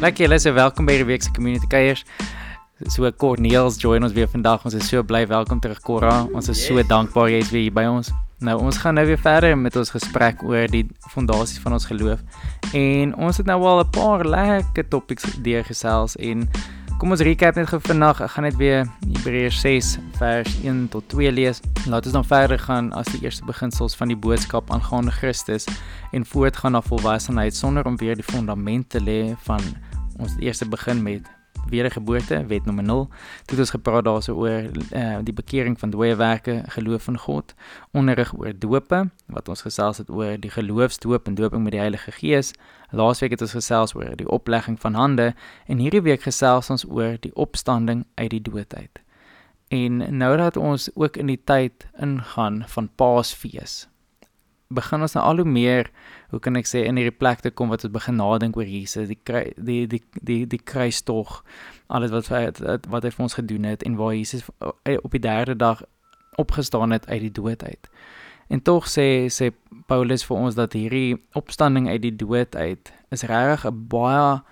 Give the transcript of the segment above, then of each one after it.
Lekker julle is welkom by die week se community kuiers. So Corneels join ons weer vandag. Ons is so bly welkom terug Cora. Ons is so dankbaar jy is weer hier by ons. Nou ons gaan nou weer verder met ons gesprek oor die fondasies van ons geloof. En ons het nou al 'n paar lekker topics deurgesels en kom ons recap net gou vandag. Ek gaan net weer Hebreërs 6 vers 1 tot 2 lees. Laat ons dan verder gaan as die eerste beginsels van die boodskap aangaande Christus en voortgaan na volwassenheid sonder om weer die fondament te lê van ons eerste begin met wedergeboorte, wet nommer 0. Toe het ons gepraat daarso oor uh, die bekering van dooie werke, geloof in God, onderrig oor dope, wat ons gesels het oor die geloofsdoop en doping met die Heilige Gees. Laasweek het ons gesels oor die oplegging van hande en hierdie week gesels ons oor die opstanding uit die dood uit. En nou dat ons ook in die tyd ingaan van Paasfees, begin ons nou al hoe meer hoe kan ek sê in hierdie plek te kom wat ons begin nadink oor Jesus, die kry, die die die die kruistog, alles wat wat wat hy vir ons gedoen het en waar Jesus eh, op die derde dag opgestaan het uit die dood uit. En tog sê sê Paulus vir ons dat hierdie opstanding uit die dood uit is regtig 'n baie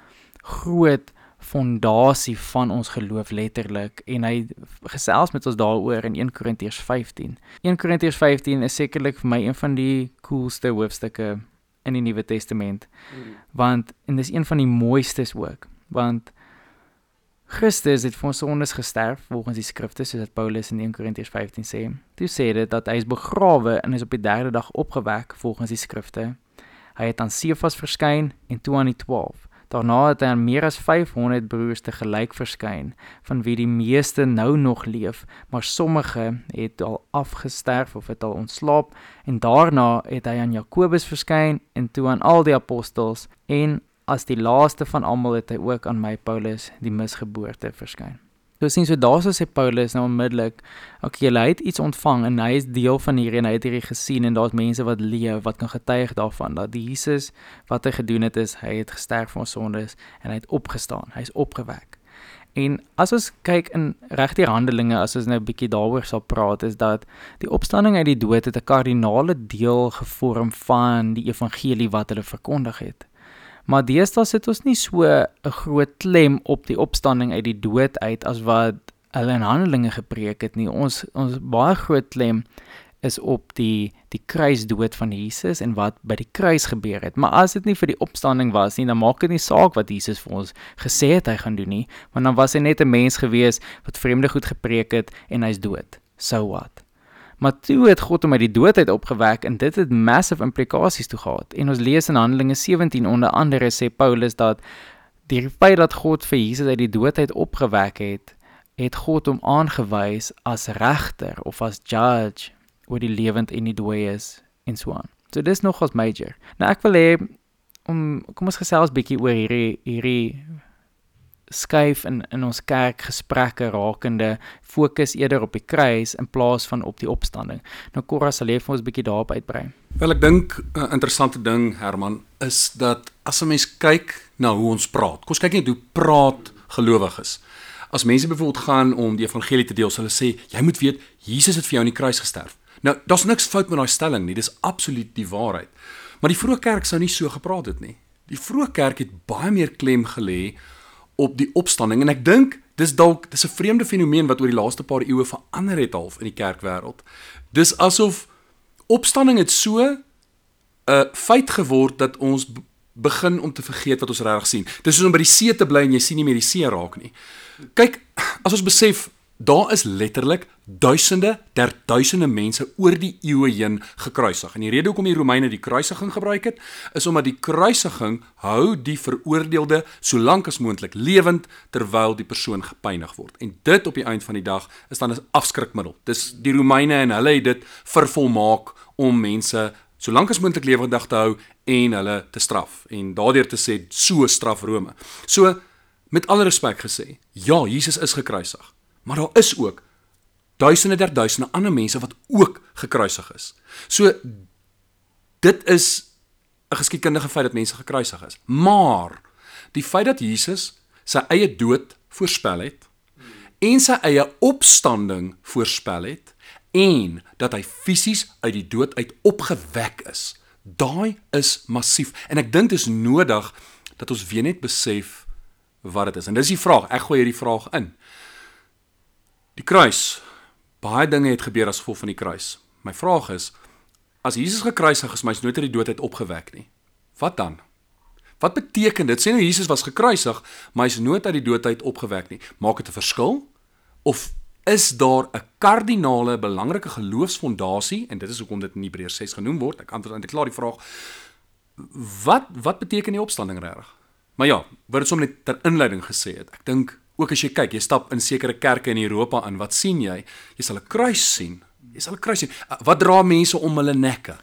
groot fondasie van ons geloof letterlik en hy gesels met ons daaroor in 1 Korintiërs 15. 1 Korintiërs 15 is sekerlik vir my een van die coolste hoofstukke in die Nuwe Testament. Mm. Want en dis een van die mooistes ook, want Christus het vir ons sondes gesterf volgens die skrifte soos dat Paulus in 1 Korintiërs 15 sê. Toe sê dit dat hy is begrawe en is op die derde dag opgewek volgens die skrifte. Hy het aan Sefas verskyn en toe aan die 12. Daarna het hy aan meer as 500 broers te gelyk verskyn, van wie die meeste nou nog leef, maar sommige het al afgesterf of het al ontslaap en daarna het hy aan Jakobus verskyn en toe aan al die apostels en as die laaste van almal het hy ook aan my Paulus die misgeboorte verskyn. So sien so daarso sê Paulus nou onmiddellik, okay, hy het iets ontvang en hy is deel van hierdie en hy het hierdie gesien en daar's mense wat leef wat kan getuig daarvan dat die Jesus wat hy gedoen het is hy het gesterf vir ons sondes en hy het opgestaan. Hy's opgewek. En as ons kyk in regte Handelinge as ons nou 'n bietjie daaroor sal praat is dat die opstanding uit die dood het 'n kardinale deel gevorm van die evangelie wat hulle verkondig het. Maar deesdae sit ons nie so 'n groot klem op die opstanding uit die dood uit as wat hulle in Handelinge gepreek het nie. Ons ons baie groot klem is op die die kruisdood van Jesus en wat by die kruis gebeur het. Maar as dit nie vir die opstanding was nie, dan maak dit nie saak wat Jesus vir ons gesê het hy gaan doen nie, want dan was hy net 'n mens gewees wat vreemde goed gepreek het en hy's dood. So what? Maar toe het God hom uit die dood uit opgewek en dit het massive implikasies toe gehad. En ons lees in Handelinge 17 onder andere sê Paulus dat die feit dat God vir Jesus uit die dood uit opgewek het, het God hom aangewys as regter of as judge oor die lewend en die dooies en so aan. So dis nogals major. Nou ek wil hê om kom ons gesels bietjie oor hierdie hierdie skuif in in ons kerk gesprekke rakende fokus eerder op die kruis in plaas van op die opstanding. Nou Cora sal hê vir ons 'n bietjie daarop uitbrei. Wel ek dink 'n uh, interessante ding Herman is dat as 'n mens kyk na hoe ons praat. Kom ons kyk net hoe praat gelowiges. As mense byvoorbeeld gaan om die evangelie te deel, sal hulle sê jy moet weet Jesus het vir jou aan die kruis gesterf. Nou, daar's niks fout met daai stelling nie. Dis absoluut die waarheid. Maar die vroeë kerk sou nie so gepraat het nie. Die vroeë kerk het baie meer klem gelê op die opstanding en ek dink dis dalk dis 'n vreemde fenomeen wat oor die laaste paar eeue verander het half in die kerkwêreld. Dis asof opstanding het so 'n uh, feit geword dat ons begin om te vergeet wat ons regtig sien. Dis soos om by die see te bly en jy sien nie meer die see raak nie. Kyk, as ons besef Daar is letterlik duisende ter duisende mense oor die eeue heen gekruisig. En die rede hoekom die Romeine die kruisiging gebruik het, is omdat die kruisiging hou die veroordeelde so lank as moontlik lewend terwyl die persoon gepynig word. En dit op die einde van die dag is dan 'n afskrikmiddel. Dis die Romeine en hulle het dit vervolmaak om mense so lank as moontlik lewendig te hou en hulle te straf en daardeur te sê so straf Rome. So met alle respek gesê, ja, Jesus is gekruisig. Maar daar is ook duisende der duisende ander mense wat ook gekruisig is. So dit is 'n geskiedkundige feit dat mense gekruisig is. Maar die feit dat Jesus sy eie dood voorspel het en sy eie opstanding voorspel het en dat hy fisies uit die dood uit opgewek is, daai is massief en ek dink dit is nodig dat ons weer net besef wat dit is. En dis die vraag. Ek gooi hierdie vraag in. Die kruis. Baie dinge het gebeur as gevolg van die kruis. My vraag is as Jesus gekruisig is, maar hy's nooit uit die dood uit opgewek nie. Wat dan? Wat beteken dit? Sê nou Jesus was gekruisig, maar hy's nooit uit die dood uit opgewek nie. Maak dit 'n verskil? Of is daar 'n kardinale belangrike geloofsfondasie en dit is hoekom dit in Hebreërs 6 genoem word. Ek antwoord eintlik klaar die vraag. Wat wat beteken die opstanding regtig? Maar ja, wat dit sommer net ter inleiding gesê het. Ek dink ook as jy kyk, jy stap in sekere kerke in Europa in, wat sien jy? Jy sal 'n kruis sien. Jy sal 'n kruis sien. Wat dra mense om hulle nekke?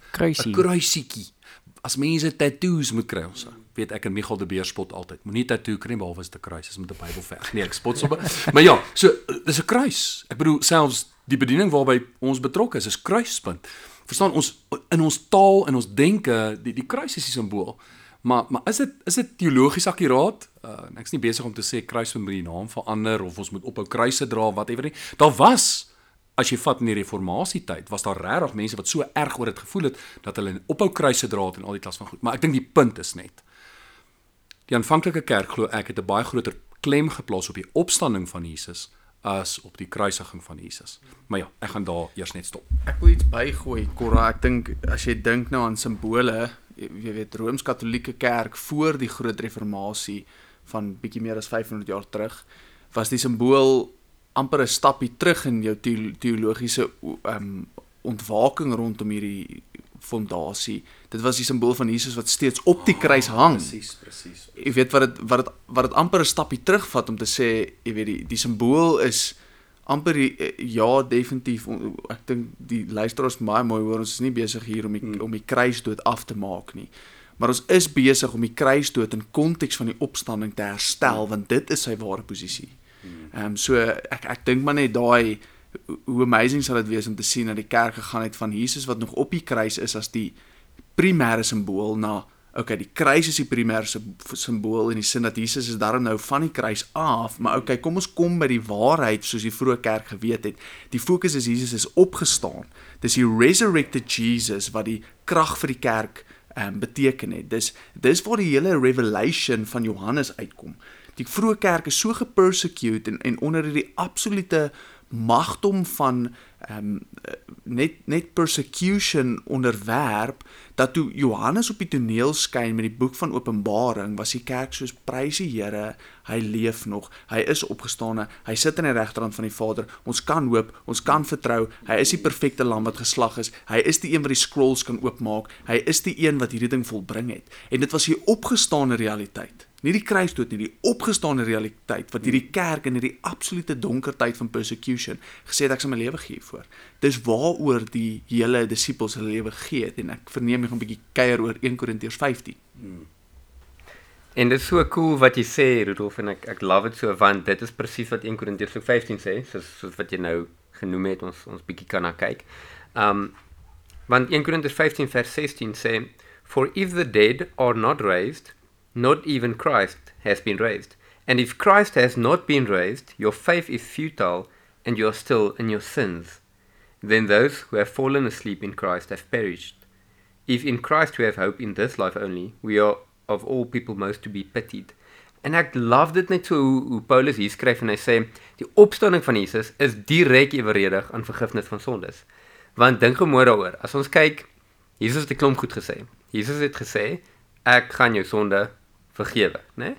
'n Kruisietjie as mense tattoos moet kry ons weet ek en Michael de Beer spot altyd moenie tatoo kry behalwe as dit 'n kruis is met 'n Bybel veg nee ek spot sommer maar ja so dis 'n kruis ek bedoel selfs die bediening waarby ons betrokke is is kruispunt verstaan ons in ons taal en ons denke die die kruis is die simbool maar maar is dit is dit teologies akkuraat uh, ek's nie besig om te sê kruispunt moet die naam verander of ons moet ophou kruise dra whatever nie daar was as jy vat in die reformatie tyd was daar regtig mense wat so erg oor dit gevoel het dat hulle ophou kruise dra het en al die klas van goed. Maar ek dink die punt is net die aanvanklike kerk glo ek het 'n baie groter klem geplaas op die opstanding van Jesus as op die kruisiging van Jesus. Maar ja, ek gaan daar eers net stop. Ek wil iets bygooi, Cora. Ek dink as jy dink nou aan simbole, jy weet Rooms-Katolieke Kerk voor die groot reformatie van bietjie meer as 500 jaar terug, was die simbool amper 'n stappie terug in jou teologiese ehm um, ontwaking rondom hierdie fondasie. Dit was die simbool van Jesus wat steeds op die kruis ah, hang. Presies, presies. Jy weet wat dit wat dit wat dit amper 'n stappie terugvat om te sê, jy weet die die simbool is amper die, ja definitief ek dink die luisteraars baie mooi hoor ons is nie besig hier om die, hmm. om die kruisdood af te maak nie. Maar ons is besig om die kruisdood in konteks van die opstanding te herstel hmm. want dit is sy ware posisie. Ehm um, so ek ek dink maar net daai hoe amazing sal dit wees om te sien dat die kerk gegaan het van Jesus wat nog op die kruis is as die primêre simbool na okay die kruis is die primêre simbool in die sin dat Jesus is daarom nou van die kruis af maar okay kom ons kom by die waarheid soos die vroeë kerk geweet het. Die fokus is Jesus is opgestaan. Dis die resurrected Jesus wat die krag vir die kerk um, beteken het. Dis dis waar die hele revelation van Johannes uitkom. Die vroeë kerk is so gepersecute en en onder hierdie absolute magdom van ehm um, net net persecution onderwerp dat toe Johannes op die toneel skyn met die boek van Openbaring was die kerk soos prys die Here hy leef nog. Hy is opgestane. Hy sit aan die regterhand van die Vader. Ons kan hoop ons kan vertrou. Hy is die perfekte lam wat geslag is. Hy is die een wat die scrolls kan oopmaak. Hy is die een wat hierdie ding volbring het. En dit was die opgestane realiteit nie die kruisdood nie, die opgestane realiteit wat hierdie kerk in hierdie absolute donker tyd van persecution gesê het ek sal my lewe gee vir. Dis waaroor die hele disippels hulle lewe gee het en ek verneem nog 'n bietjie kuier oor 1 Korintiërs 15. Hmm. En dit is so cool wat jy sê Rudolf en ek ek love dit so want dit is presies wat 1 Korintiërs 15 sê, soos soos wat jy nou genoem het ons ons bietjie kan na kyk. Um want 1 Korintiërs 15 vers 16 sê for if the dead are not raised not even Christ has been raised. And if Christ has not been raised, your faith is futile and you are still in your sins. Then those who have fallen asleep in Christ have perished. If in Christ we have hope in this life only, we are of all people most to be pitied. En ek love dit net so hoe, hoe Paulus hier skryf en hy sê die opstanding van Jesus is direk eweredig aan vergifnis van sondes. Want dink gemoed daaroor. As ons kyk, Jesus het 'n klomp goed gesê. Jesus het gesê ek gaan jou sonde vergewe, né?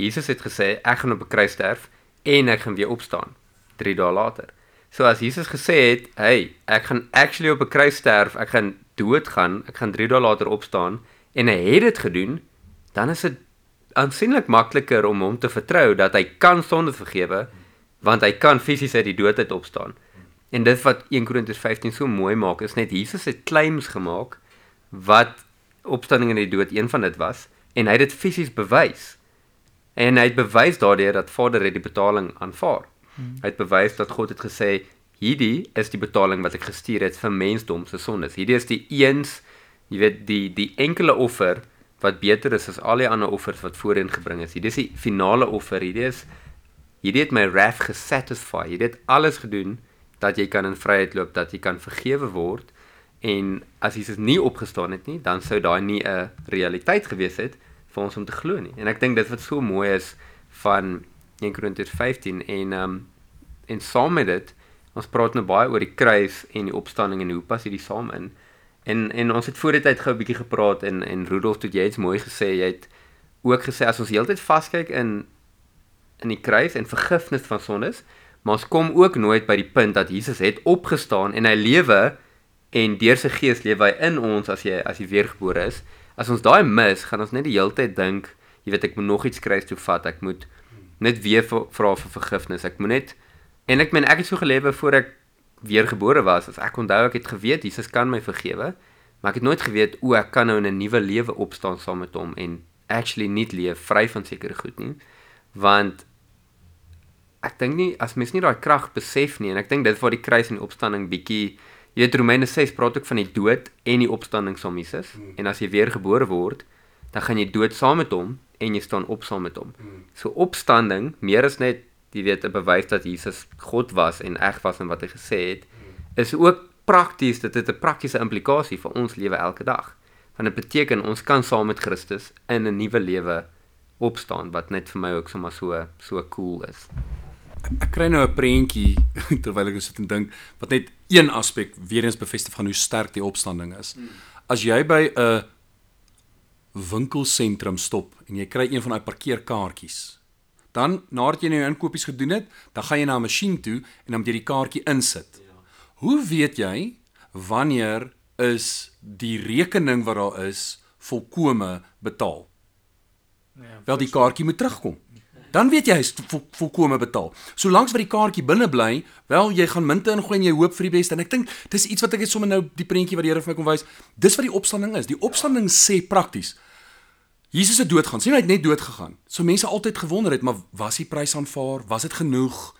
Jesus het gesê ek gaan op 'n kruis sterf en ek gaan weer opstaan 3 dae later. So as Jesus gesê het, "Hey, ek gaan actually op 'n kruis sterf, ek gaan doodgaan, ek gaan 3 dae later opstaan" en hy het dit gedoen, dan is dit aansienlik makliker om hom te vertrou dat hy kan sonde vergewe want hy kan fisies uit die dood uit opstaan. En dit wat 1 Korintiërs 15 so mooi maak, is net Jesus het claims gemaak wat opstanding in die dood een van dit was en hy het dit fisies bewys. En hy het bewys daardeur dat Vader het die betaling aanvaar. Hmm. Hy het bewys dat God het gesê hierdie is die betaling wat ek gestuur het vir mensdom se sondes. Hierdie is die eens, jy weet, die die enkele offer wat beter is as al die ander offers wat voorheen gebring is. Hierdie is die finale offer. Hierdie is hierdie het my wrath gesatisfy. Hierdie het alles gedoen dat jy kan in vryheid loop, dat jy kan vergewe word en as Jesus nie opgestaan het nie, dan sou daai nie 'n realiteit gewees het vir ons om te glo nie. En ek dink dit wat so mooi is van 1 Korintiërs 15 en ehm um, en saam met dit ons praat nou baie oor die kruis en die opstanding en hoe pas hierdie saam in. En en ons het voor die tyd gou 'n bietjie gepraat en en Rudolf het jy iets mooi gesê. Jy het ook gesê as ons heeltyd vaskyk in in die kruis en vergifnis van sondes, maar ons kom ook nooit by die punt dat Jesus het opgestaan en hy lewe en deur sy gees lewe hy in ons as jy as jy weergebore is. As ons daai mis, gaan ons net die heeltyd dink, jy weet ek moet nog iets kruis toe vat. Ek moet net weer vra vir vergifnis. Ek moet net en ek meen ek het so gelewe voor ek weergebore was. As ek onthou ek het geweet Jesus kan my vergewe, maar ek het nooit geweet o ek kan nou in 'n nuwe lewe opstaan saam met hom en actually nie leef vry van sekere goed nie. Want ek dink nie as mens nie daai krag besef nie en ek dink dit waar die kruis en die opstanding bietjie jy weet Romeine 6 praat ook van die dood en die opstanding saam met Jesus hmm. en as jy weergebore word dan gaan jy dood saam met hom en jy staan op saam met hom. Hmm. So opstanding meer as net jy weet 'n bewys dat Jesus God was en eg was in wat hy gesê het, is ook prakties dit het 'n praktiese implikasie vir ons lewe elke dag. Want dit beteken ons kan saam met Christus in 'n nuwe lewe opstaan wat net vir my ook sommer so so cool is. Ek kry nou 'n prentjie terwyl ek sit en dink wat net een aspek weer eens bevestig van hoe sterk die opstanding is. As jy by 'n winkelsentrum stop en jy kry een van daai parkeerkaartjies Dan nadat jy nou jou inkopies gedoen het, dan gaan jy na 'n masjien toe en dan moet jy die kaartjie insit. Ja. Hoe weet jy wanneer is die rekening wat daar is volkome betaal? Ja, Wel die kaartjie moet terugkom. Dan weet jy hy's vol, volkome betaal. Solank wat die kaartjie binne bly, wel jy gaan munte ingooi en jy hoop vir die beste en ek dink dis iets wat ek het sommer nou die prentjie wat die Here vir my kom wys. Dis wat die opstanding is. Die opstanding sê prakties Jesus het dood gaan. Sien hy het net dood gegaan. So mense altyd gewonder het, maar was die prys aanvaar? Was dit genoeg?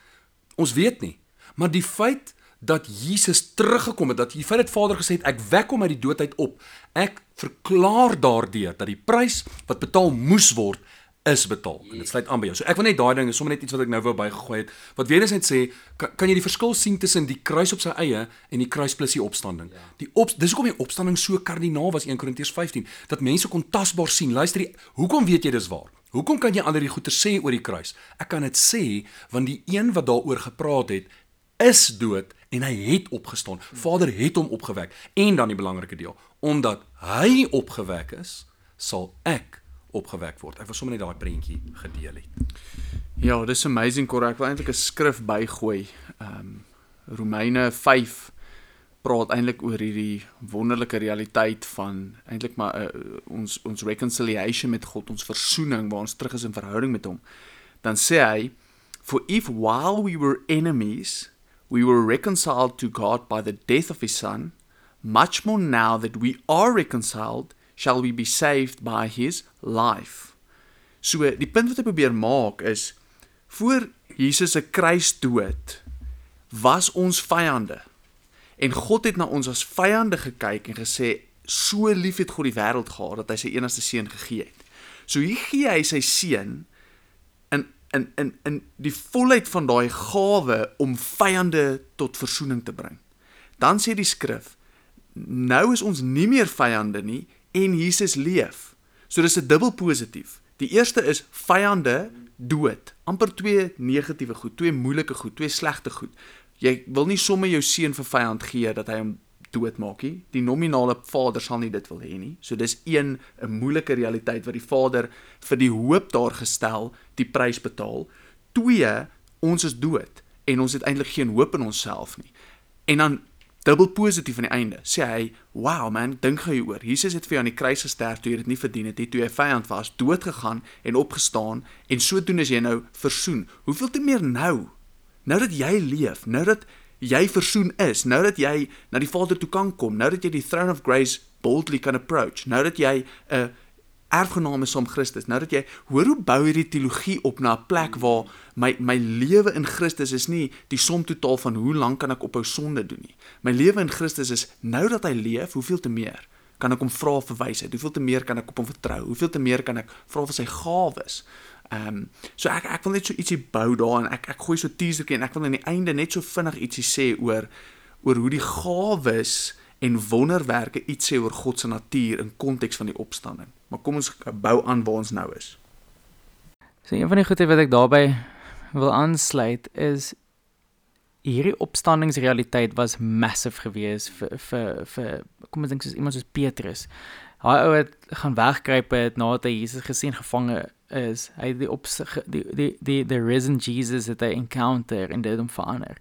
Ons weet nie. Maar die feit dat Jesus teruggekom het, dat die feit dat Vader gesê het ek wek hom uit die dood uit op, ek verklaar daardeur dat die prys wat betaal moes word is betaal en dit sluit aan by jou. So ek wil net daai ding is sommer net iets wat ek nou wou bygegooi het. Wat weer eens net sê, kan, kan jy die verskil sien tussen die kruis op sy eie en die kruis plus die opstanding? Ja. Die op dis hoekom die opstanding so kardinaal was 1 Korintiërs 15 dat mense kon tasbaar sien. Luister, die, hoekom weet jy dis waar? Hoekom kan jy al hierdie goeie sê oor die kruis? Ek kan dit sê want die een wat daaroor gepraat het is dood en hy het opgestaan. Vader het hom opgewek. En dan die belangrike deel, omdat hy opgewek is, sal ek opgewek word. Ek wil sommer net daai prentjie gedeel het. Ja, dis amazing korrek. Ek wil eintlik 'n skrif bygooi. Ehm um, Romeine 5 praat eintlik oor hierdie wonderlike realiteit van eintlik maar uh, ons ons reconciliation met God, ons versoening waar ons terug is in verhouding met hom. Dan sê hy for if while we were enemies we were reconciled to God by the death of his son much more now that we are reconciled shall we be saved by his life. So die punt wat ek probeer maak is voor Jesus se kruisdood was ons vyande. En God het na ons as vyande gekyk en gesê so lief het God die wêreld gehad dat hy sy enigste seun gegee het. So hier gee hy sy seun in in in in die volheid van daai gawe om vyande tot verzoening te bring. Dan sê die skrif nou is ons nie meer vyande nie en Jesus leef. So dis 'n dubbel positief. Die eerste is vyande dood. amper twee negatiewe goed, twee moeilike goed, twee slegte goed. Jy wil nie sommer jou seun vir vyand gee dat hy hom doodmaak nie. Die nominale vader sal nie dit wil hê nie. So dis een 'n moeilike realiteit wat die vader vir die hoop daar gestel, die prys betaal. Twee, ons is dood en ons het eintlik geen hoop in onsself nie. En dan dubbel positief aan die einde. Sê hy, "Wow man, dink gou hieroor. Jesus het vir jou aan die kruis gesterf toe jy dit nie verdien het nie, toe jy vyand was, dood gegaan en opgestaan en sodoende is jy nou versoen. Hoeveel te meer nou? Nou dat jy leef, nou dat jy versoen is, nou dat jy na die Vader toe kan kom, nou dat jy die throne of grace boldly kan approach, nou dat jy 'n uh, erfgename saam Christus. Nou dat jy hoor hoe bou hierdie teologie op na 'n plek waar my my lewe in Christus is nie die som totaal van hoe lank kan ek ophou sonde doen nie. My lewe in Christus is nou dat hy leef, hoeveel te meer kan ek hom vra vir wysheid? Hoeveel te meer kan ek op hom vertrou? Hoeveel te meer kan ek vra vir sy gawes? Ehm um, so ek ek wil net so ietsie bou daar en ek ek gooi so teasertjie en ek wil aan die einde net so vinnig ietsie sê oor oor hoe die gawes en wonderwerke iets sê oor God se natuur in konteks van die opstanding maar kom ons bou aan waar ons nou is. So een van die goeie wat ek daarbey wil aansluit is hierdie opstandingsrealiteit was massive geweest vir vir vir kom ons dink soos iemand soos Petrus. Daai ou het gaan wegkruip het nadat hy Jesus gesien gevange is. Hy het die op die die die the risen Jesus het hy encounter en dit hom verander.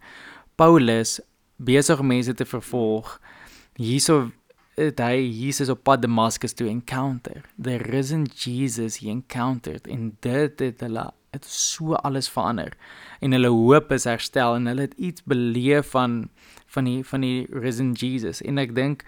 Paulus besig om mense te vervolg. Hierso het hy Jesus op pad Damascus toe encounter. The risen Jesus he encountered en dit het hulle het so alles verander en hulle hoop is herstel en hulle het iets beleef van van die van die risen Jesus en ek dink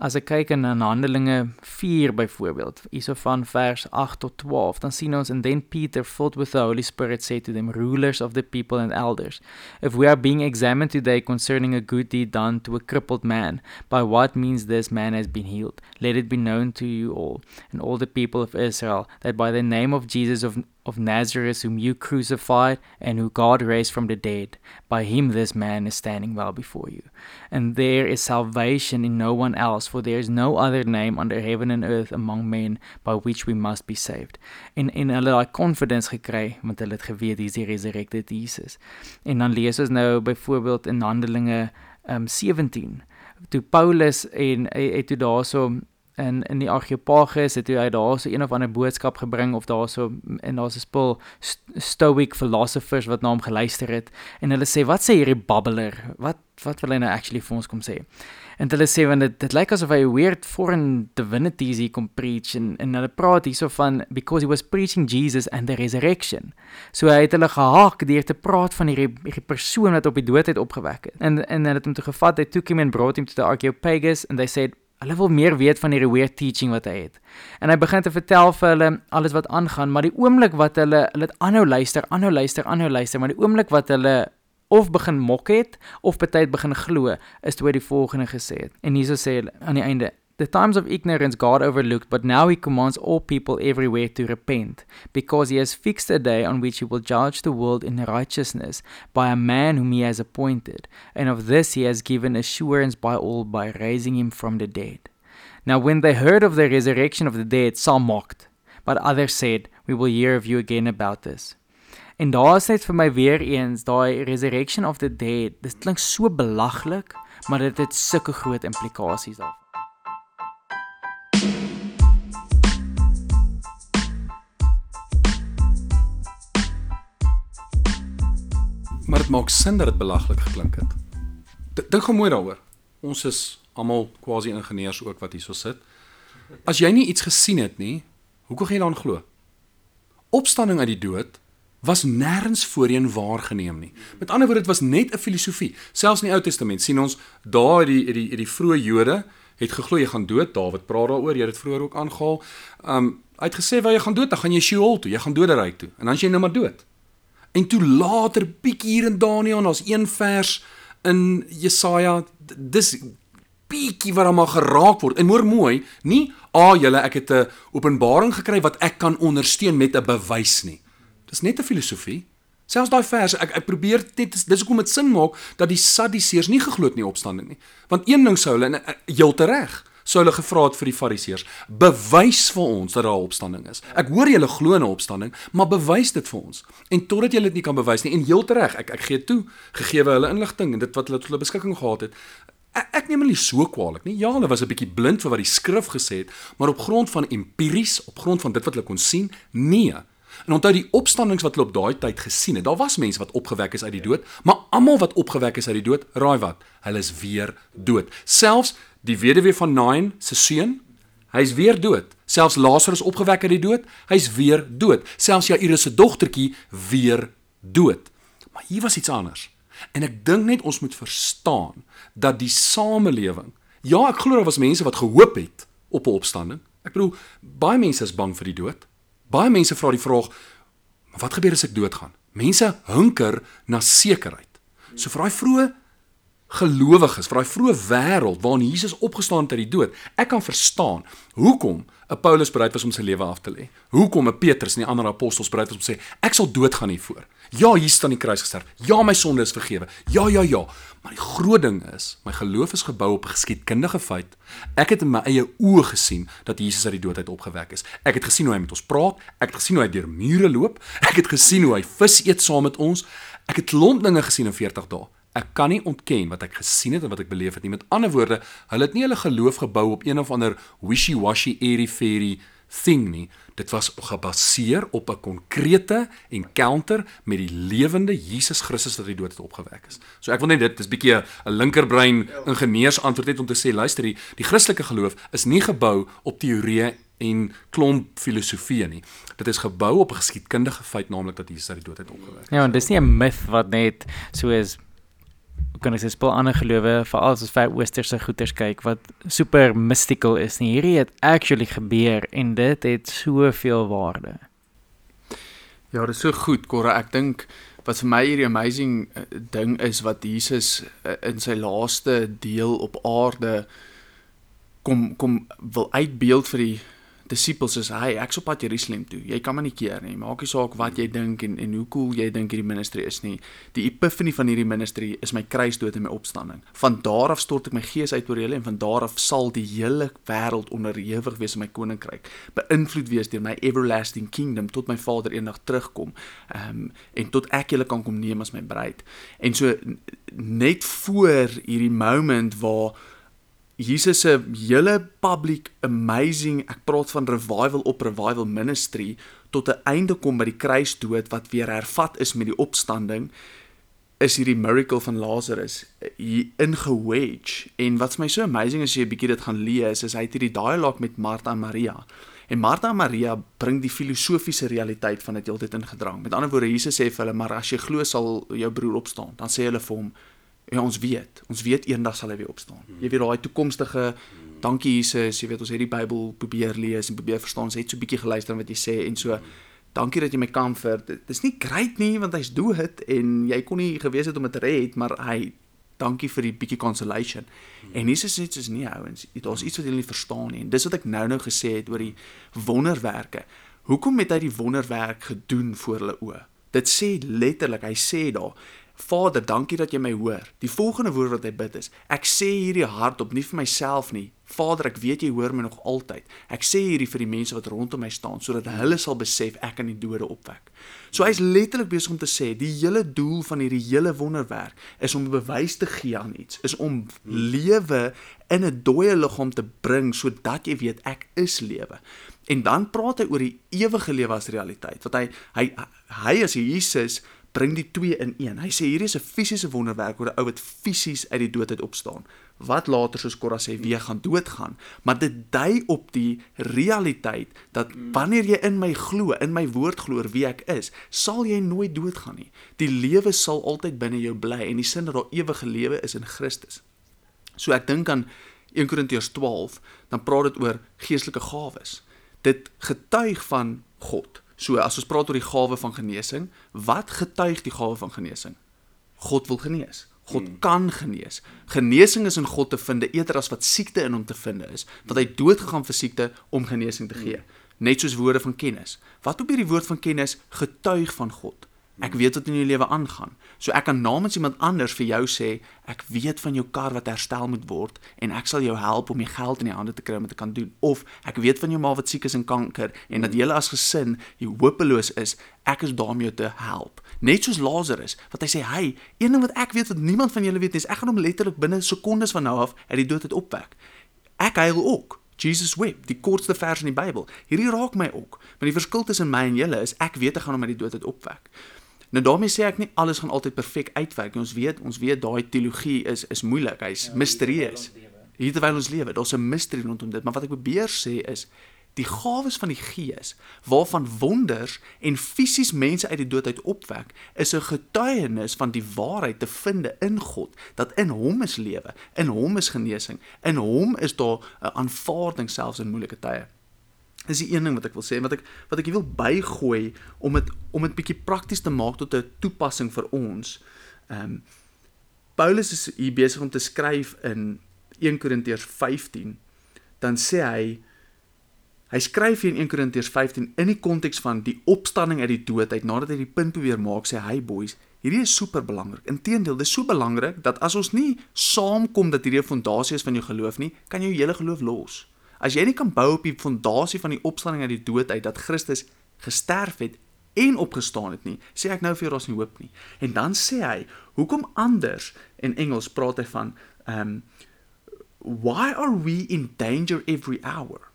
As ek kyk in Handelinge 4 byvoorbeeld, hierso van vers 8 tot 12, dan sien ons and then Peter filled with the Holy Spirit said to them rulers of the people and elders, if we are being examined today concerning a good deed done to a crippled man, by what means this man has been healed, let it be known to you all and all the people of Israel that by the name of Jesus of of Nazareth, whom you crucified and who God raised from the dead. By him this man is standing well before you. And there is salvation in no one else, for there is no other name under heaven and earth among men by which we must be saved. En en hulle daai confidence gekry want hulle het geweet dis die resurrected Jesus. En dan lees ons nou byvoorbeeld in Handelinge um 17 toe Paulus en het toe daarso in in die Areopagus het hy daar so een of ander boodskap gebring of daar so en daar's 'n spul stoic philosophers wat na hom geluister het en hulle sê wat sê hierdie babbler? Wat wat wil hy nou actually vir ons kom sê? En hulle sê want dit dit lyk asof hy weird foreign divinities hier kom preach en en hulle praat hierso van because he was preaching Jesus and the resurrection. So hy het hulle gehaak deur te praat van hierdie hierdie persoon wat op die dood het opgewek het. En en hulle het hom toe gevat hy took him and brought him to the Areopagus and they said Hulle wil meer weet van hierdie weird teaching wat hy het. En hy begin te vertel vir hulle alles wat aangaan, maar die oomblik wat hulle hulle het aanhou luister, aanhou luister, aanhou luister, maar die oomblik wat hulle of begin mok het of baie begin glo, is toe hy die volgende gesê het. En hierso sê hulle aan die einde The times of ignorance God overlooked, but now he commands all people everywhere to repent, because he has fixed a day on which he will judge the world in righteousness by a man whom he has appointed, and of this he has given assurance by all by raising him from the dead. Now, when they heard of the resurrection of the dead, some mocked, but others said, We will hear of you again about this. En daar is net vir my weer eens daai resurrection of the dead. Dit klink so belaglik, maar dit het sulke groot implikasies daar. Maar dit maak sin dat dit belaglik geklink het. Dink gou mooi daaroor. Ons is almal quasi ingenieurs ook wat hierso sit. As jy nie iets gesien het nie, hoekom gaan jy dan glo? Opstanding uit die dood was nêrens voorheen waargeneem nie. Met ander woorde, dit was net 'n filosofie. Selfs in die Ou Testament sien ons daar die die die vroeë Jode het geglo jy gaan dood. Dawid praat daaroor, jy het dit vroeër ook aangehaal. Um hy het gesê waar jy gaan dood, dan gaan jy Sheol toe, jy gaan doderyk toe. En dan is jy nou maar dood. En toe later bietjie hier in Daniël, ons een vers in Jesaja, dis bietjie wat hom geraak word. En hoor mooi, nie a ah, julle ek het 'n openbaring gekry wat ek kan ondersteun met 'n bewys nie. Dis net 'n filosofie. Selfs daai vers, ek ek probeer net dis hoekom dit sin maak dat die Sadduseërs nie geglo het in die opstanding nie. Want een ding sou hulle eh, heeltemal reg sou hulle gevra het vir die fariseërs bewys vir ons dat daar 'n opstanding is. Ek hoor julle glo in 'n opstanding maar bewys dit vir ons. En totdat julle dit nie kan bewys nie en heel reg ek ek gee toe gegee hulle inligting en dit wat hulle tot hulle beskikking gehad het. Ek, ek neem hulle nie so kwaadlik nie. Ja hulle was 'n bietjie blind vir wat die skrif gesê het maar op grond van empiries op grond van dit wat hulle kon sien nee En onthou die opstandings wat hulle op daai tyd gesien het. Daar was mense wat opgewek is uit die dood, maar almal wat opgewek is uit die dood, raai wat? Hulle is weer dood. Selfs die weduwee van Nain se seun, hy's weer dood. Selfs Lazarus opgewek uit die dood, hy's weer dood. Selfs Jairus se dogtertjie weer dood. Maar hier was iets anders. En ek dink net ons moet verstaan dat die samelewing, ja, ek glo daar was mense wat gehoop het op 'n opstanding. Ek bedoel, baie mense is bang vir die dood. Baie mense vra die vraag, wat gebeur as ek doodgaan? Mense hunker na sekerheid. So vir daai vroeë gelowiges, vir daai vroeë wêreld waarin Jesus opgestaan het uit die dood, ek kan verstaan hoekom 'n Paulus bereid was om sy lewe af te lê. Hoekom 'n Petrus en die ander apostels bereid was om te sê ek sal doodgaan hiervoor. Ja, hier staan die kruis gesterf. Ja, my sonde is vergewe. Ja, ja, ja. Maar die groot ding is, my geloof is gebou op 'n geskiedkundige feit. Ek het in my eie oë gesien dat Jesus uit die dood uit opgewek is. Ek het gesien hoe hy met ons praat, ek het gesien hoe hy deur mure loop, ek het gesien hoe hy vis eet saam met ons. Ek het klomp dinge gesien in 40 dae. Ek kan nie ontken wat ek gesien het en wat ek beleef het nie. Met ander woorde, hulle het nie hulle geloof gebou op een of ander wishy-washy airy-fairy thing nie. Dit was gebaseer op 'n konkrete encounter met die lewende Jesus Christus wat uit die dood het opgewek is. So ek wil net dit dis bietjie 'n linkerbrein ingenieurs antwoord net om te sê luister die, die Christelike geloof is nie gebou op teorieë en klomp filosofieë nie. Dit is gebou op 'n geskiedkundige feit naamlik dat Jesus uit die dood het opgewek. Ja, en dis nie 'n myth wat net so is kan ek sê spul ander gelowe veral as ons vir oosterse goeters kyk wat super mystical is nie. Hierdie het actually gebeur en dit het soveel waarde. Ja, dit is so goed, Cora. Ek dink wat vir my hierdie amazing uh, ding is wat Jesus uh, in sy laaste deel op aarde kom kom wil uitbeeld vir die disippels is hy ek's op pad Jerusalem toe. Jy kan maar nie keer nie. Maak nie saak wat jy dink en en hoe cool jy dink hierdie ministry is nie. Die epiphany van hierdie ministry is my kruisdood en my opstanding. Van daar af stort ek my gees uit oor julle en van daar af sal die hele wêreld onderhewig wees aan my koninkryk. Beïnvloed wees deur my everlasting kingdom tot my Vader eendag terugkom. Ehm um, en tot ek julle kan kom neem as my bruid. En so net voor hierdie moment waar Jesus se hele public amazing, ek praat van revival op revival ministry tot 'n einde kom by die kruisdood wat weer hervat is met die opstanding is hierdie miracle van Lazarus hier ingewedge en wat's my so amazing as jy 'n bietjie dit gaan lees is hy het hierdie dialoog met Martha en Maria. En Martha en Maria bring die filosofiese realiteit van dit heeltyd ingedrang met ander woorde Jesus sê vir hulle maar as jy glo sal jou broer opstaan. Dan sê hulle vir hom Ja, ons weet. Ons weet eendag sal hy weer opstaan. Jy weet daai toekomstige dankie Jesus, jy weet ons het die Bybel probeer lees en probeer verstaan. Ons het so 'n bietjie geluister wat jy sê en so dankie dat jy my comfort. Dit is nie great nie want hy's dood en jy kon nie gewees het om dit te red, maar hy dankie vir die bietjie consolation. En Jesus sê soos nee ouens, daar's iets wat julle nie verstaan nie. En dis wat ek nou-nou gesê het oor die wonderwerke. Hoekom het hy die wonderwerk gedoen voor hulle oë? Dit sê letterlik, hy sê daar Vader, dankie dat jy my hoor. Die volgende woord wat hy bid is: Ek sê hierdie hardop nie vir myself nie. Vader, ek weet jy hoor my nog altyd. Ek sê hierdie vir die mense wat rondom my staan sodat hulle sal besef ek kan die dode opwek. So hy's letterlik besig om te sê die hele doel van hierdie hele wonderwerk is om 'n bewys te gee aan iets, is om lewe in 'n dooie liggaam te bring sodat jy weet ek is lewe. En dan praat hy oor die ewige lewe as realiteit. Wat hy hy hy as Jesus bring die twee in een. Hy sê hierdie is 'n fisiese wonderwerk oor 'n ou wat fisies uit die dood uit opstaan. Wat later soos Korra sê weer gaan doodgaan, maar dit dui op die realiteit dat wanneer jy in my glo, in my woord glo wie ek is, sal jy nooit doodgaan nie. Die lewe sal altyd binne jou bly en die sin dat daar ewige lewe is in Christus. So ek dink aan 1 Korintiërs 12, dan praat dit oor geestelike gawes. Dit getuig van God. So as ons praat oor die gawe van genesing, wat getuig die gawe van genesing? God wil genees. God hmm. kan genees. Genesing is in God te vind eerder as wat siekte in hom te vind is, want hy dood gegaan vir siekte om genesing te gee. Hmm. Net soos woorde van kennis. Wat op hierdie woord van kennis getuig van God? Ek weet wat in jou lewe aangaan. So ek kan namens iemand anders vir jou sê, ek weet van jou kar wat herstel moet word en ek sal jou help om die geld in die hande te kry om dit te kan doen. Of ek weet van jou ma wat siek is en kanker en dat julle as gesin jy hopeloos is, ek is daar om jou te help. Net soos Lazarus, wat hy sê, "Hey, een ding wat ek weet wat niemand van julle weet nie, is ek gaan hom letterlik binne sekondes van nou af uit die dood uit opwek." Ek huil ook. Jesus wept, die kortste vers in die Bybel. Hierdie raak my ook. Maar die verskil tussen my en julle is ek weet ek gaan hom uit die dood uit opwek. Nou daarmee sê ek nie alles gaan altyd perfek uitwerk nie. Ons weet, ons weet daai teologie is is moeilik. Hy's ja, misterieus. Hier terwyl ons lewe, daar's 'n misterie rondom dit, maar wat ek probeer sê is die gawes van die Gees waarvan wonders en fisies mense uit die dood uit opwek is 'n getuienis van die waarheid te vind in God dat in hom is lewe, in hom is genesing, in hom is daar 'n aanvaarding selfs in moeilike tye. Dis die een ding wat ek wil sê en wat ek wat ek wil bygooi om dit om dit bietjie prakties te maak tot 'n toepassing vir ons. Ehm um, Paulus is hier besig om te skryf in 1 Korintiërs 15, dan sê hy hy skryf hier in 1 Korintiërs 15 in die konteks van die opstanding uit die dood uit nadat hy die punt probeer maak sê hy boys Hierdie is super belangrik. Inteendeel, dis so belangrik dat as ons nie saamkom dat hierdie 'n fondasie is van jou geloof nie, kan jy jou hele geloof los. As jy nie kan bou op die fondasie van die opstanding uit die dood uit dat Christus gesterf het en opgestaan het nie, sê ek nou vir jou daar's nie hoop nie. En dan sê hy, hoekom anders in Engels praat hy van um why are we in danger every hour?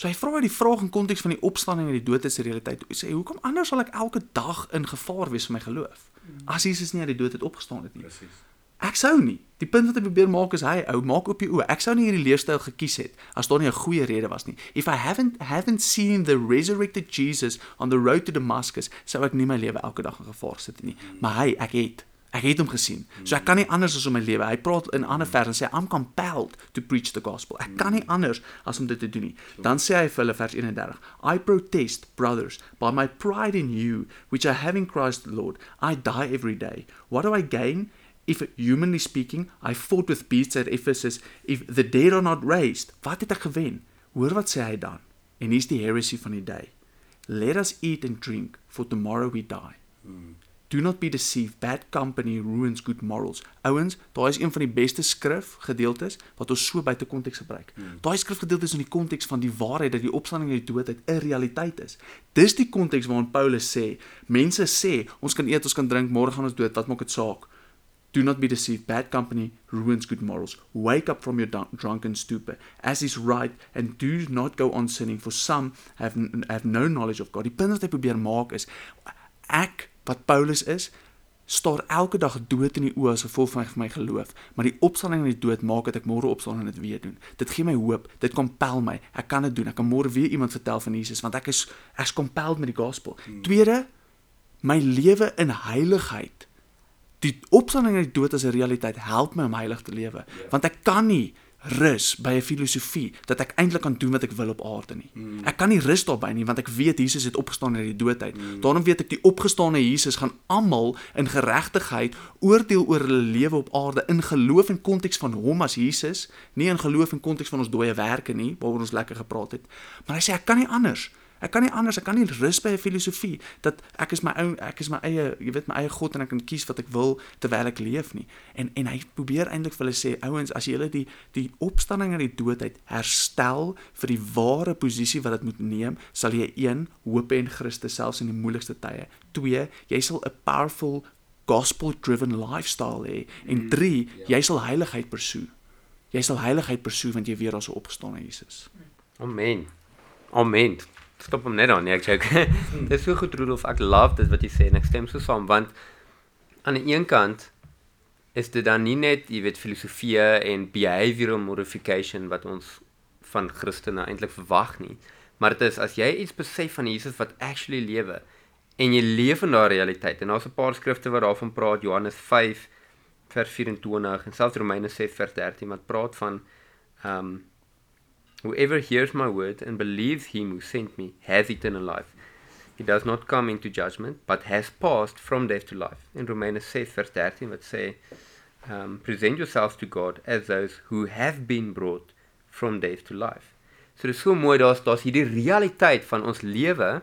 So hy vra die vraag in konteks van die opstanding uit die dood is 'n realiteit. Hy sê, hoekom anders sal ek elke dag in gevaar wees vir my geloof? as Jesus nie uit die dood het opgestaan het nie. Presies. Ek sou nie. Die punt wat ek probeer maak is hy ou maak op jou oë. Ek sou nie hierdie leefstyl gekies het as daar nie 'n goeie rede was nie. If I haven't haven't seen the resurrected Jesus on the road to Damascus, sou ek nie my lewe elke dag in gevaar sit nie. Maar hy, ek het Ek het hom gesien. So ek kan nie anders as om my lewe. Hy praat in ander vers en sê I'm compelled to preach the gospel. Ek kan nie anders as om dit te doen nie. Dan sê hy vir hulle vers 31. I protest, brothers, by my pride in you, which I have in Christ the Lord. I die every day. What do I gain? If humanly speaking, I fought with beasts at Ephesus, if the dead are not raised, wat het ek gewen? Hoor wat sê hy dan? En hier's die heresy van die day. Let us eat and drink, for tomorrow we die. Hmm. Do not be deceived. Bad company ruins good morals. Ouens, daai is een van die beste skrif gedeeltes wat ons so buite konteks gebruik. Hmm. Daai skrifgedeeltes in die konteks van die waarheid dat die opstanding uit die dood uit 'n realiteit is. Dis die konteks waarin Paulus sê, mense sê, ons kan eet, ons kan drink, môre gaan ons dood, wat maak dit saak? Do not be deceived. Bad company ruins good morals. Wake up from your drunken stupor, as is right, and do not go on sinning, for some have, have no knowledge of God. Die punt wat hy probeer maak is, ek wat Paulus is, staar elke dag dood in die oë as gevolg van my geloof, maar die opstanding uit die dood maak dat ek môre opstaan en dit weer doen. Dit gee my hoop, dit kompel my. Ek kan dit doen. Ek kan môre weer iemand vertel van Jesus want ek is ek's compelled met die gospel. Hmm. Tweede, my lewe in heiligheid. Die opstanding uit die dood as 'n realiteit help my om heilig te lewe, yeah. Ja. want ek kan nie rus by 'n filosofie dat ek eintlik kan doen wat ek wil op aarde nie. Mm. Ek kan nie rus daarby nie want ek weet Jesus het opgestaan uit die dood uit. Mm. Daarom weet ek die opgestane Jesus gaan almal in geregtigheid oordeel oor hulle lewe op aarde in geloof en konteks van hom as Jesus, nie in geloof en konteks van ons dooie werke nie waaroor ons lekker gepraat het. Maar hy sê ek kan nie anders. Ek kan nie anders, ek kan nie rus by 'n filosofie dat ek is my ou ek is my eie, jy weet my eie god en ek kan kies wat ek wil terwyl ek leef nie. En en hy probeer eintlik vir hulle sê, ouens, as jy hulle die die opstanding uit die dood uit herstel vir die ware posisie wat dit moet neem, sal jy 1 hoop en Christus selfs in die moeilikste tye. 2 jy sal 'n powerful gospel driven lifestyle hê en 3 mm, ja. jy sal heiligheid pursue. Jy sal heiligheid pursue want jy weer as 'n opgestane Jesus. Amen. Amen stop hom net dan nee ek sê dit is so goed Rudolf ek love dit wat jy sê en ek stem so saam want aan die een kant is dit dan nie net jy weet filosofie en behavioral modification wat ons van Christene eintlik verwag nie maar dit is as jy iets besef van Jesus wat actually lewe en jy leef in daardie realiteit en daar's 'n paar skrifte wat daarvan praat Johannes 5 vers 24 en selfs Romeine 6 vers 13 wat praat van ehm um, Whoever hears my word and believes him who sent me has eternal life. He does not come into judgment, but has passed from death to life. In Romans 6 verse 13 wat sê, um, present yourselves to God as those who have been brought from death to life. So dis so mooi daar's daar's hierdie realiteit van ons lewe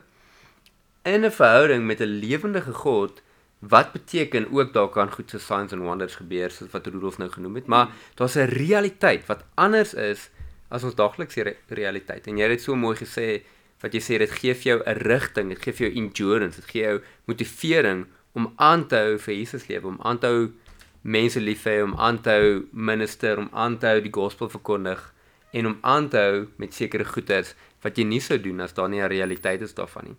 in 'n verhouding met 'n lewendige God wat beteken ook daar kan goed so signs and wonders gebeur soos wat Rudolf nou genoem het, maar daar's 'n realiteit wat anders is as ons daaglikse re realiteit. En jy het dit so mooi gesê wat jy sê dit gee vir jou 'n rigting, dit gee vir jou endurance, dit gee jou motivering om aan te hou vir Jesus lewe, om aan te hou mense lief hê, om aan te hou minister, om aan te hou die gospel verkondig en om aan te hou met sekere goeders wat jy nie sou doen as daar nie 'n realiteit is daarvan nie.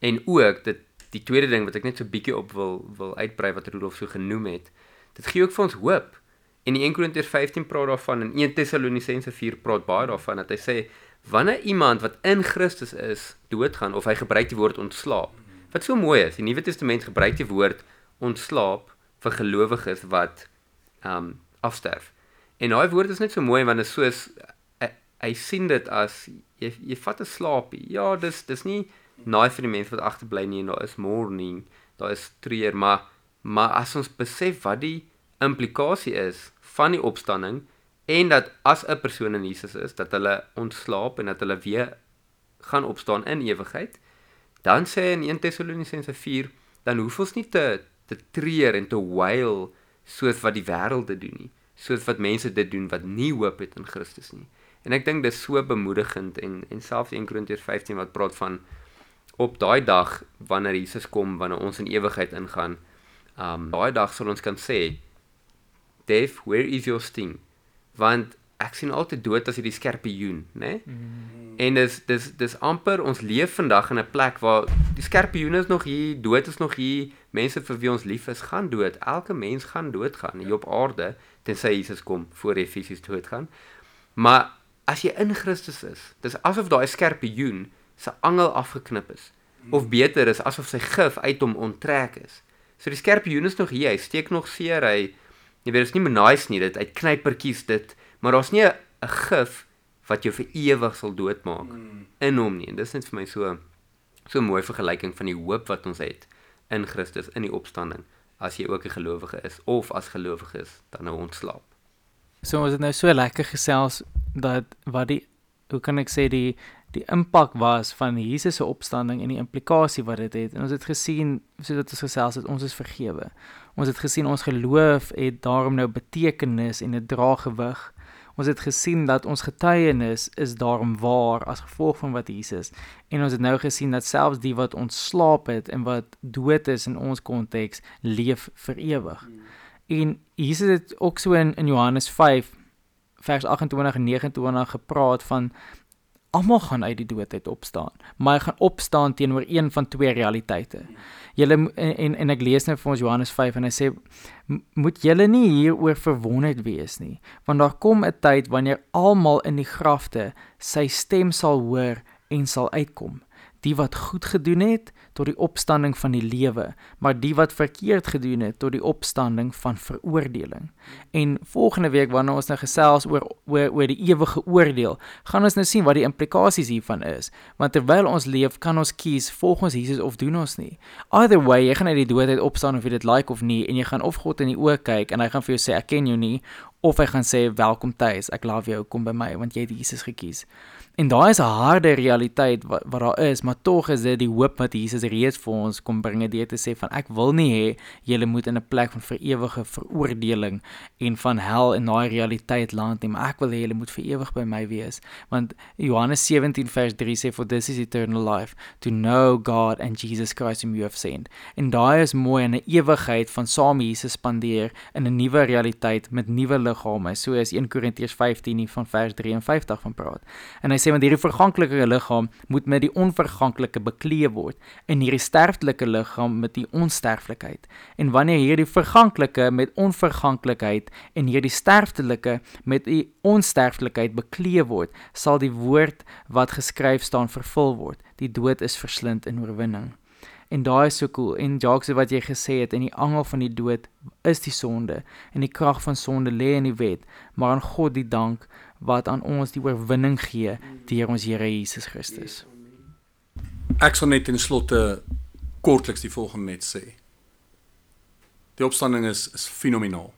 En ook dit die tweede ding wat ek net so bietjie op wil wil uitbrei wat Rudolf so genoem het, dit gee ook vir ons hoop. En in 1 Korintiërs 15 praat daarvan en 1 Tessalonisense 4 praat baie daarvan dat hy sê wanneer iemand wat in Christus is doodgaan of hy gebruik die woord ontslaap. Wat so mooi is, die Nuwe Testament gebruik die woord ontslaap vir gelowiges wat um, afsterf. En daai woord is net so mooi want dit is soos hy, hy sien dit as jy jy vat 'n slaapie. Ja, dis dis nie naai vir die mense wat agterbly nie en daar is morning, daar is treur, maar maar as ons besef wat die implikasie is van die opstanding en dat as 'n persoon in Jesus is, dat hulle ontslaap en dat hulle weer gaan opstaan in ewigheid, dan sê hy in 1 Tessalonisense 4, dan hoef ons nie te te treur en te wail soos wat die wêreld dit doen nie, soos wat mense dit doen wat nie hoop het in Christus nie. En ek dink dis so bemoedigend en en selfs 1 Korintiërs 15 wat praat van op daai dag wanneer Jesus kom, wanneer ons in ewigheid ingaan, um daai dag sal ons kan sê, Dave, where is your sting? Want ek sien altyd dood as hierdie skerpioen, né? Nee? Mm. En dis dis dis amper ons leef vandag in 'n plek waar die skerpioen is nog hier, dood is nog hier, mense vir wie ons lief is gaan dood. Elke mens gaan doodgaan hier op aarde tensy Jesus kom voor hy fisies doodgaan. Maar as jy in Christus is, dis asof daai skerpioen se angel afgeknip is. Of beter is asof sy gif uit hom onttrek is. So die skerpioen is nog hier, hy steek nog seer, hy jy weet dit is nie nice nie, dit uit knypertjies dit, maar daar's nie 'n gif wat jou vir ewig sal doodmaak mm. in hom nie. En dis net vir my so so 'n mooi vergelyking van die hoop wat ons het in Christus in die opstanding as jy ook 'n gelowige is of as gelowige is dan nou ontslaap. So ons het nou so lekker gesels dat wat die hoe kan ek sê die die impak was van Jesus se opstanding en die implikasie wat dit het, het. En ons het gesien sodat ons gesels het ons is vergewe. Ons het gesien ons geloof het daarom nou betekenis en dit dra gewig. Ons het gesien dat ons getuienis is daarom waar as gevolg van wat Jesus en ons het nou gesien dat selfs die wat ontslaap het en wat dood is in ons konteks leef vir ewig. En Jesus het ook so in, in Johannes 5 vers 28 en 29 gepraat van almal gaan uit die dood uit opstaan, maar hy gaan opstaan teenoor een van twee realiteite. Julle en, en ek lees nou vir ons Johannes 5 en hy sê moet julle nie hieroor verwonderd wees nie, want daar kom 'n tyd wanneer almal in die grafte sy stem sal hoor en sal uitkom. Die wat goed gedoen het, tot die opstanding van die lewe, maar die wat verkeerd gedoen het tot die opstanding van veroordeling. En volgende week wanneer ons nou gesels oor oor oor die ewige oordeel, gaan ons nou sien wat die implikasies hiervan is. Want terwyl ons leef, kan ons kies volgens Jesus of doen ons nie. Either way, jy gaan uit die dood uit opstaan of jy dit like of nie en jy gaan of God in die oë kyk en hy gaan vir jou sê ek ken jou nie of hy gaan sê welkom tuis, ek love jou, kom by my want jy het Jesus gekies. En daai is 'n harde realiteit wat wat daar is, maar tog is dit die hoop wat Jesus reeds vir ons kom bring deur te sê van ek wil nie hê julle moet in 'n plek van vir ewige veroordeling en van hel in daai realiteit land nie, maar ek wil hê julle moet vir ewig by my wees. Want Johannes 17 vers 3 sê for this is eternal life to know God and Jesus Christ whom you have sent. En daai is mooi in 'n ewigheid van saam Jesus spandeer in 'n nuwe realiteit met nuwe liggame. So is 1 Korintiërs 15 van vers 53 van praat. En hy sê want hierdie verganklike liggaam moet met die onverganklike bekleed word en hierdie sterftelike liggaam met die onsterflikheid. En wanneer hierdie verganklike met onverganklikheid en hierdie sterftelike met die onsterflikheid bekleed word, sal die woord wat geskryf staan vervul word. Die dood is verslind in oorwinning. En daai is so cool. En Jacques wat jy gesê het in die angel van die dood is die sonde en die krag van sonde lê in die wet, maar aan God die dank wat aan ons die oorwinning gee deur ons Here Jesus Christus. Ek sal net in slotte kortliks die volgende net sê. Die opstanding is is fenomenaal.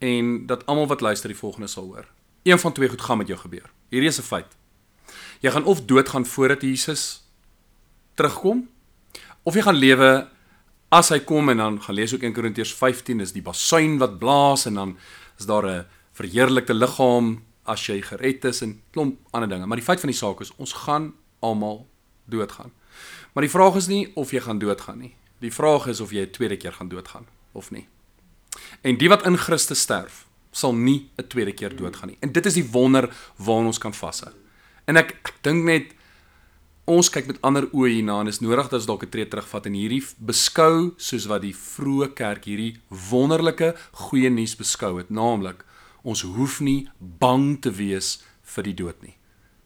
En dat almal wat luister die volgende sal hoor. Een van twee goed gaan met jou gebeur. Hierdie is 'n feit. Jy gaan of doodgaan voordat Jesus terugkom of jy gaan lewe as hy kom en dan gaan lees ook in Korintiërs 15 is die basuin wat blaas en dan is daar 'n verheerlikte liggaam as jy gered is en klomp ander dinge. Maar die feit van die saak is ons gaan almal doodgaan. Maar die vraag is nie of jy gaan doodgaan nie. Die vraag is of jy 'n tweede keer gaan doodgaan of nie. En die wat in Christus sterf, sal nie 'n tweede keer doodgaan nie. En dit is die wonder waarna ons kan vashou. En ek ek dink net ons kyk met ander oë hierna en is nodig dat ons dalk 'n tree terugvat en hierdie beskou soos wat die vroeë kerk hierdie wonderlike goeie nuus beskou het, naamlik ons hoef nie bang te wees vir die dood nie.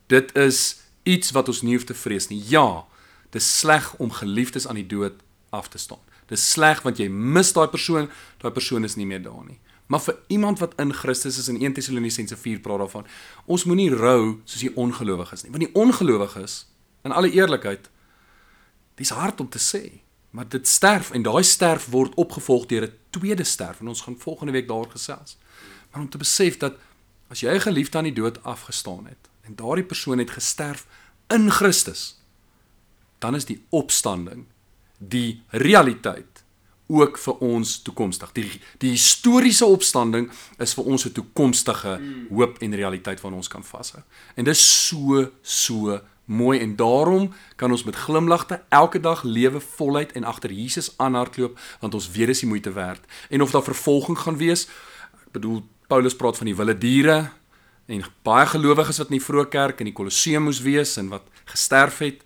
Dit is iets wat ons nie hoef te vrees nie. Ja, dit is sleg om geliefdes aan die dood af te staan. Dit is sleg want jy mis daai persoon, daai persoon is nie meer daar nie. Maar vir iemand wat in Christus is in 1 Tessalonisense 4 praat daarvan, ons moenie rou soos die ongelowiges nie. Want die ongelowiges, in alle eerlikheid, dis hard om te sê, Maar dit sterf en daai sterf word opgevolg deur 'n tweede sterf en ons gaan volgende week daaroor gesels. Maar om te besef dat as jy 'n geliefde aan die dood afgestaan het en daardie persoon het gesterf in Christus, dan is die opstanding die realiteit ook vir ons toekomstig. Die die historiese opstanding is vir ons 'n toekomstige hoop en realiteit wat ons kan vashou. En dit is so so mooi en daarom kan ons met glimlagte elke dag lewe voluit en agter Jesus aanhardloop want ons weet dis die moeite werd. En of daar vervolging gaan wees, ek bedoel Paulus praat van die wilde diere en baie gelowiges wat in die vroeë kerk in die Kolosseum moes wees en wat gesterf het.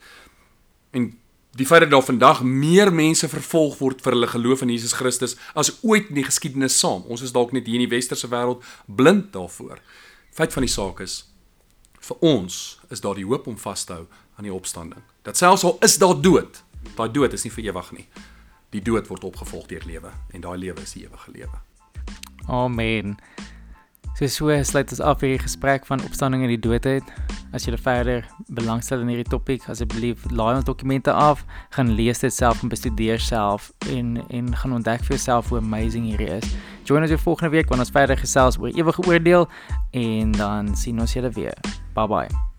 En die feit dat daar vandag meer mense vervolg word vir hulle geloof in Jesus Christus as ooit in die geskiedenis saam. Ons is dalk net hier in die westerse wêreld blind daarvoor. Feit van die saak is vir ons is daar die hoop om vas te hou aan die opstanding. Dat selfs al is daar dood, daai dood is nie vir ewig nie. Die dood word opgevolg deur lewe en daai lewe is die ewige lewe. Amen. So so sluit ons af hierdie gesprek van opstanding en die doodheid. As jy verder belangstel in hierdie topik, asseblief laai ons dokumente af, gaan lees dit self en bestudeer self en en gaan ontdek vir jouself hoe amazing hierdie is. Join ons weer volgende week wanneer ons verder gesels oor ewige oordeel en dan sien ons julle weer. Bye bye.